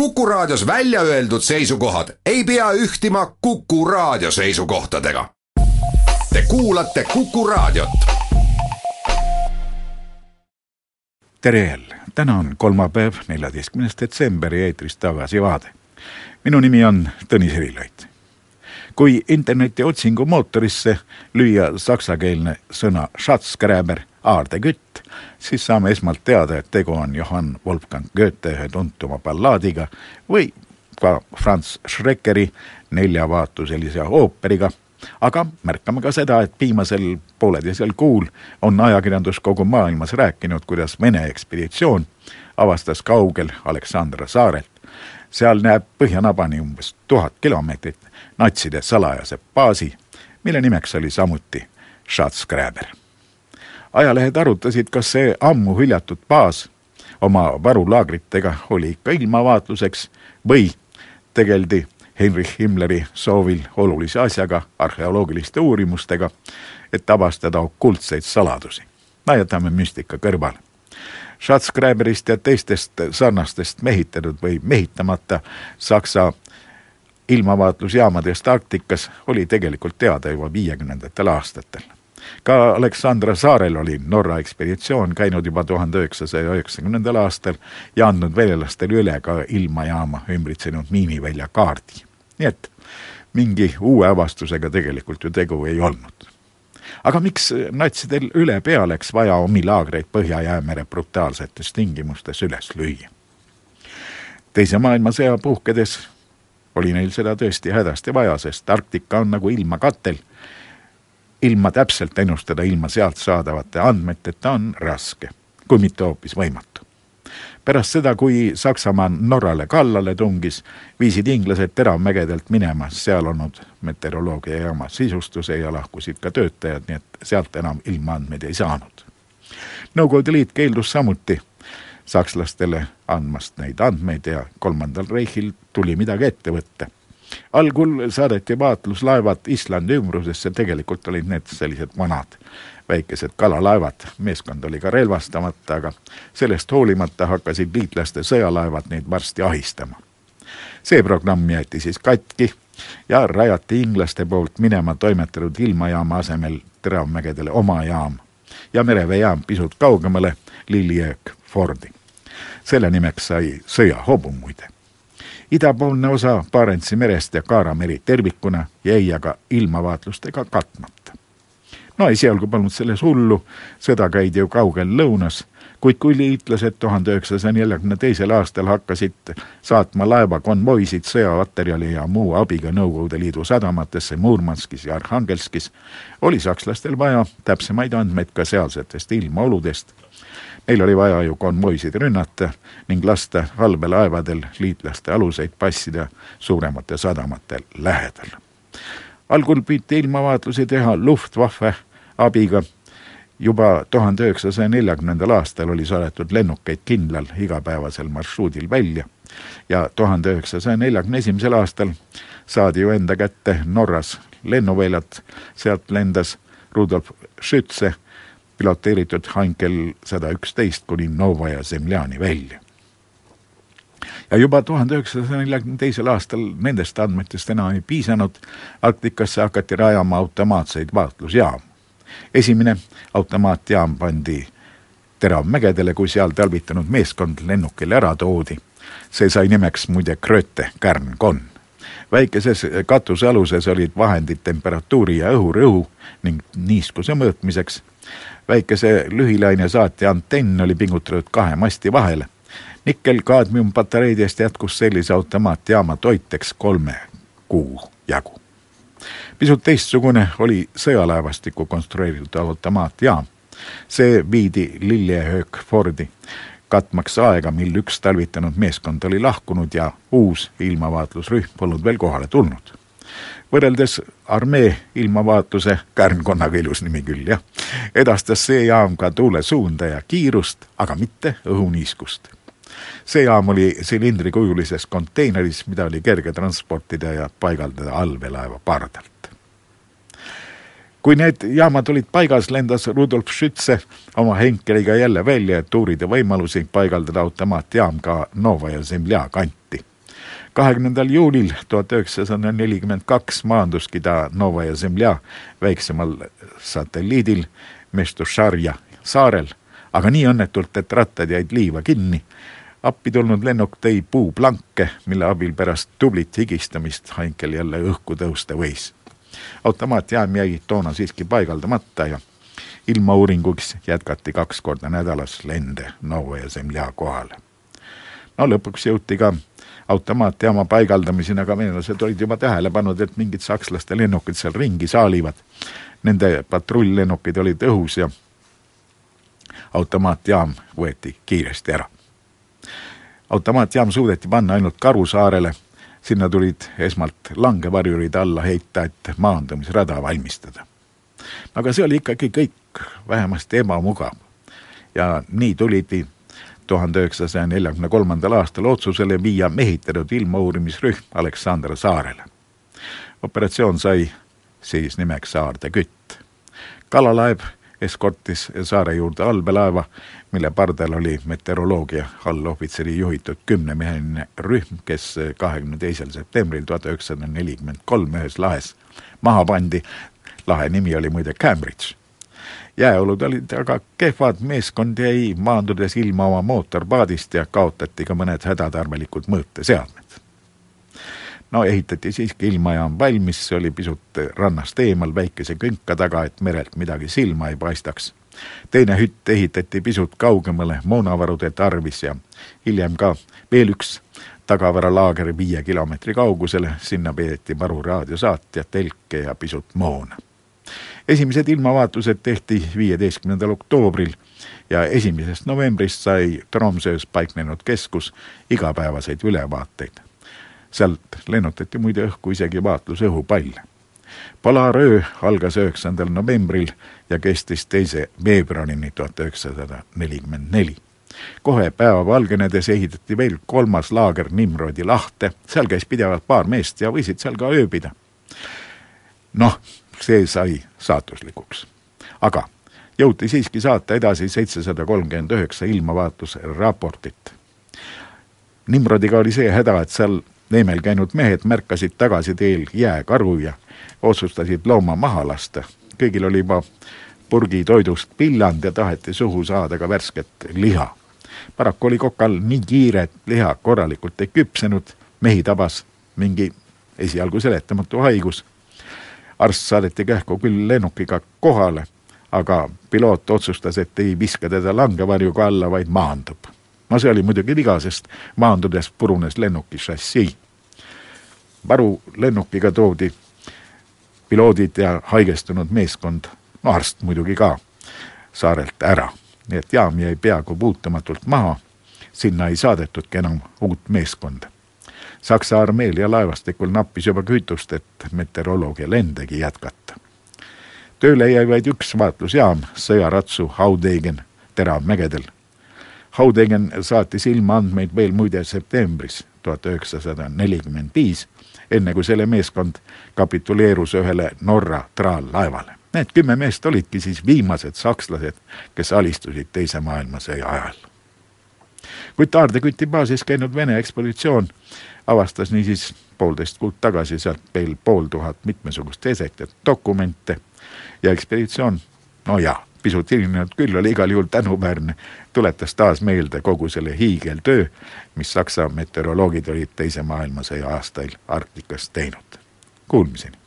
Kuku Raadios välja öeldud seisukohad ei pea ühtima Kuku Raadio seisukohtadega. Te kuulate Kuku Raadiot. tere jälle, täna on kolmapäev, neljateistkümnes detsember ja eetris Tagasivaade. minu nimi on Tõnis Erilaid. kui interneti otsingumootorisse lüüa saksakeelne sõna Schatzgräber aardekütt, siis saame esmalt teada, et tegu on Johann Wolfgang Goethe ühe tuntuma ballaadiga või ka Franz Schreckeri neljavaatuselise ooperiga. aga märkame ka seda, et viimasel pooleteisel kuul on ajakirjandus kogu maailmas rääkinud, kuidas Vene ekspeditsioon avastas kaugel Aleksandra saarelt. seal näeb põhjanabani umbes tuhat kilomeetrit natside salajase baasi, mille nimeks oli samuti Schatzgräber ajalehed arutasid, kas see ammu hüljatud baas oma varulaagritega oli ikka ilmavaatluseks või tegeldi Heinrich Himmleri soovil olulise asjaga, arheoloogiliste uurimustega, et avastada okultseid saladusi. no jätame müstika kõrvale. Schatzgräberist ja teistest sarnastest mehitatud või mehitamata Saksa ilmavaatlusjaamadest Arktikas oli tegelikult teada juba viiekümnendatel aastatel ka Aleksandra saarel oli Norra ekspeditsioon käinud juba tuhande üheksasaja üheksakümnendal aastal ja andnud venelastele üle ka ilmajaama ümbritsenud miinivälja kaardi. nii et mingi uue avastusega tegelikult ju tegu ei olnud. aga miks natsidel ülepea läks vaja omi laagreid Põhja-Jäämere brutaalsetes tingimustes üles lüüa? teise maailmasõja puhkedes oli neil seda tõesti hädasti vaja, sest Arktika on nagu ilmakatel ilma täpselt ennustada ilma sealt saadavate andmeteta on raske, kui mitte hoopis võimatu. pärast seda, kui Saksamaa Norrale kallale tungis, viisid inglased teravmägedelt minema seal olnud meteoroloogiajaama sisustuse ja lahkusid ka töötajad, nii et sealt enam ilmaandmeid ei saanud. Nõukogude Liit keeldus samuti sakslastele andmast neid andmeid ja kolmandal Reichil tuli midagi ette võtta algul saadeti vaatluslaevad Islandi ümbrusesse, tegelikult olid need sellised vanad väikesed kalalaevad, meeskond oli ka relvastamata, aga sellest hoolimata hakkasid liitlaste sõjalaevad neid varsti ahistama. see programm jäeti siis katki ja rajati inglaste poolt minema toimetatud ilmajaama asemel Teravmägedele oma jaam ja mereveejaam pisut kaugemale Lilliöök Fordi. selle nimeks sai sõjahobu muide idapoolne osa Barentsi merest ja Kaara meri tervikuna jäi aga ilmavaatlustega katmata. no esialgu polnud selles hullu, sõda käidi ju kaugel lõunas, kuid kui liitlased tuhande üheksasaja neljakümne teisel aastal hakkasid saatma laevakonvoisid sõjamaterjali ja muu abiga Nõukogude Liidu sadamatesse Murmanskis ja Arhangelskis, oli sakslastel vaja täpsemaid andmeid ka sealsetest ilmaoludest Neil oli vaja ju konvoisid rünnata ning lasta allveelaevadel liitlaste aluseid passida suuremate sadamate lähedal. algul püüti ilmavaatlusi teha Luftwaffe abiga. juba tuhande üheksasaja neljakümnendal aastal oli saadetud lennukeid kindlal igapäevasel marsruudil välja ja tuhande üheksasaja neljakümne esimesel aastal saadi ju enda kätte Norras lennuväljad, sealt lendas Rudolf Schütze piloteeritud Heinkel sada üksteist kuni Novaja Zemljani välja. ja juba tuhande üheksasaja neljakümne teisel aastal nendest andmetest enam ei piisanud, Arktikasse hakati rajama automaatseid vaatlusjaamu. esimene automaatjaam pandi Teravmägedele, kui seal talvitanud meeskond lennukile ära toodi. see sai nimeks muide Kröte Kärn-Konn väikeses katusealuses olid vahendid temperatuuri ja õhurõhu ning niiskuse mõõtmiseks väikese lühilaine saatja antenn oli pingutatud kahe masti vahele. nikkel-kaadmiumpatareidest jätkus sellise automaatjaama toiteks kolme kuu jagu. pisut teistsugune oli sõjalaevastiku konstrueeritud automaatjaam. see viidi Lillehoek Fordi, katmaks aega, mil üks talvitanud meeskond oli lahkunud ja uus ilmavaatlusrühm polnud veel kohale tulnud võrreldes armee ilmavaatluse, kärnkonnaga ilus nimi küll, jah, edastas see jaam ka tuule suunda ja kiirust, aga mitte õhuniiskust. see jaam oli silindrikujulises konteineris, mida oli kerge transportida ja paigaldada allveelaeva pardalt. kui need jaamad olid paigas, lendas Rudolf Schütze oma Henkeliga jälle välja, et uurida võimalusi paigaldada automaatjaam ka Novaja Zemlja kanti kahekümnendal juulil tuhat üheksasada nelikümmend kaks maanduski ta Novaja Zemlja väiksemal satelliidil Mestušarja saarel, aga nii õnnetult, et rattad jäid liiva kinni. appi tulnud lennuk tõi puuplanke, mille abil pärast tublit higistamist Heinkel jälle õhku tõusta võis. automaatjaam jäi toona siiski paigaldamata ja ilmauuringuks jätkati kaks korda nädalas lende Novaja Zemlja kohale. no lõpuks jõuti ka automaatjaama paigaldamiseni, aga venelased olid juba tähele pannud, et mingid sakslaste lennukid seal ringi saalivad. Nende patrulllennukid olid õhus ja automaatjaam võeti kiiresti ära. automaatjaam suudeti panna ainult Karusaarele, sinna tulid esmalt langevarjurid alla heita, et maandumisrada valmistada. aga see oli ikkagi kõik vähemasti ebamugav. ja nii tulidi tuhande üheksasaja neljakümne kolmandal aastal otsusele viia mehitatud ilmauurimisrühm Aleksandr saarele. operatsioon sai siis nimeks Saarde kütt. kalalaev eskortis saare juurde allveelaeva, mille pardal oli meteoroloogia allohvitseri juhitud kümnemeheline rühm, kes kahekümne teisel septembril tuhat üheksasada nelikümmend kolm ühes lahes maha pandi. lahe nimi oli muide Cambridge jääolud olid aga kehvad, meeskond jäi maandudes ilma oma mootorpaadist ja kaotati ka mõned hädatarvelikud mõõteseadmed. no ehitati siiski ilmajaam valmis, see oli pisut rannast eemal väikese künka taga, et merelt midagi silma ei paistaks. teine hütt ehitati pisut kaugemale moonavarude tarvis ja hiljem ka veel üks tagavaralaager viie kilomeetri kaugusele, sinna peeti varu raadiosaatja, telke ja pisut moona esimesed ilmavaatlused tehti viieteistkümnendal oktoobril ja esimesest novembrist sai Tromsöös paiknenud keskus igapäevaseid ülevaateid. sealt lennutati muide õhku isegi vaatlusõhupalle. Polaaröö algas üheksandal novembril ja kestis teise veebruarini tuhat üheksasada nelikümmend neli kohe päeva valgenedes ehitati veel kolmas laager Nimrodi lahte, seal käis pidevalt paar meest ja võisid seal ka ööbida. noh, see sai saatuslikuks. aga jõuti siiski saata edasi seitsesada kolmkümmend üheksa ilmavaatlusraportit. Nimrodiga oli see häda, et seal neemel käinud mehed märkasid tagasiteel jääkaru ja otsustasid looma maha lasta. kõigil oli juba purgitoidust pilland ja taheti suhu saada ka värsket liha. paraku oli kokal nii kiire, et liha korralikult ei küpsenud, mehi tabas mingi esialgu seletamatu haigus arst saadeti kähku küll lennukiga kohale, aga piloot otsustas, et ei viska teda langevarjuga alla, vaid maandub. no see oli muidugi viga, sest maandudes purunes lennuki šassii. varulennukiga toodi piloodid ja haigestunud meeskond, no arst muidugi ka, saarelt ära. nii et jaam jäi peaaegu puutumatult maha, sinna ei saadetudki enam uut meeskonda Saksa armeel ja laevastikul nappis juba kütust, et meteoroloogia lendegi jätkata. tööle jäi vaid üks vaatlusjaam, sõjaratsu Haudegen teravmägedel. Haudegen saatis ilma andmeid veel muide septembris tuhat üheksasada nelikümmend viis, enne kui selle meeskond kapituleerus ühele Norra traallaevale. Need kümme meest olidki siis viimased sakslased, kes alistusid Teise maailmasõja ajal. Kuid Taarde-Küti baasis käinud Vene ekspeditsioon avastas niisiis poolteist kuud tagasi sealt veel pool tuhat mitmesugust eset ja dokumente ja ekspeditsioon, no jaa, pisut hilinenud küll, oli igal juhul tänuväärne, tuletas taas meelde kogu selle hiigeltöö, mis Saksa meteoroloogid olid Teise maailmasõja aastail Arktikas teinud. Kuulmiseni!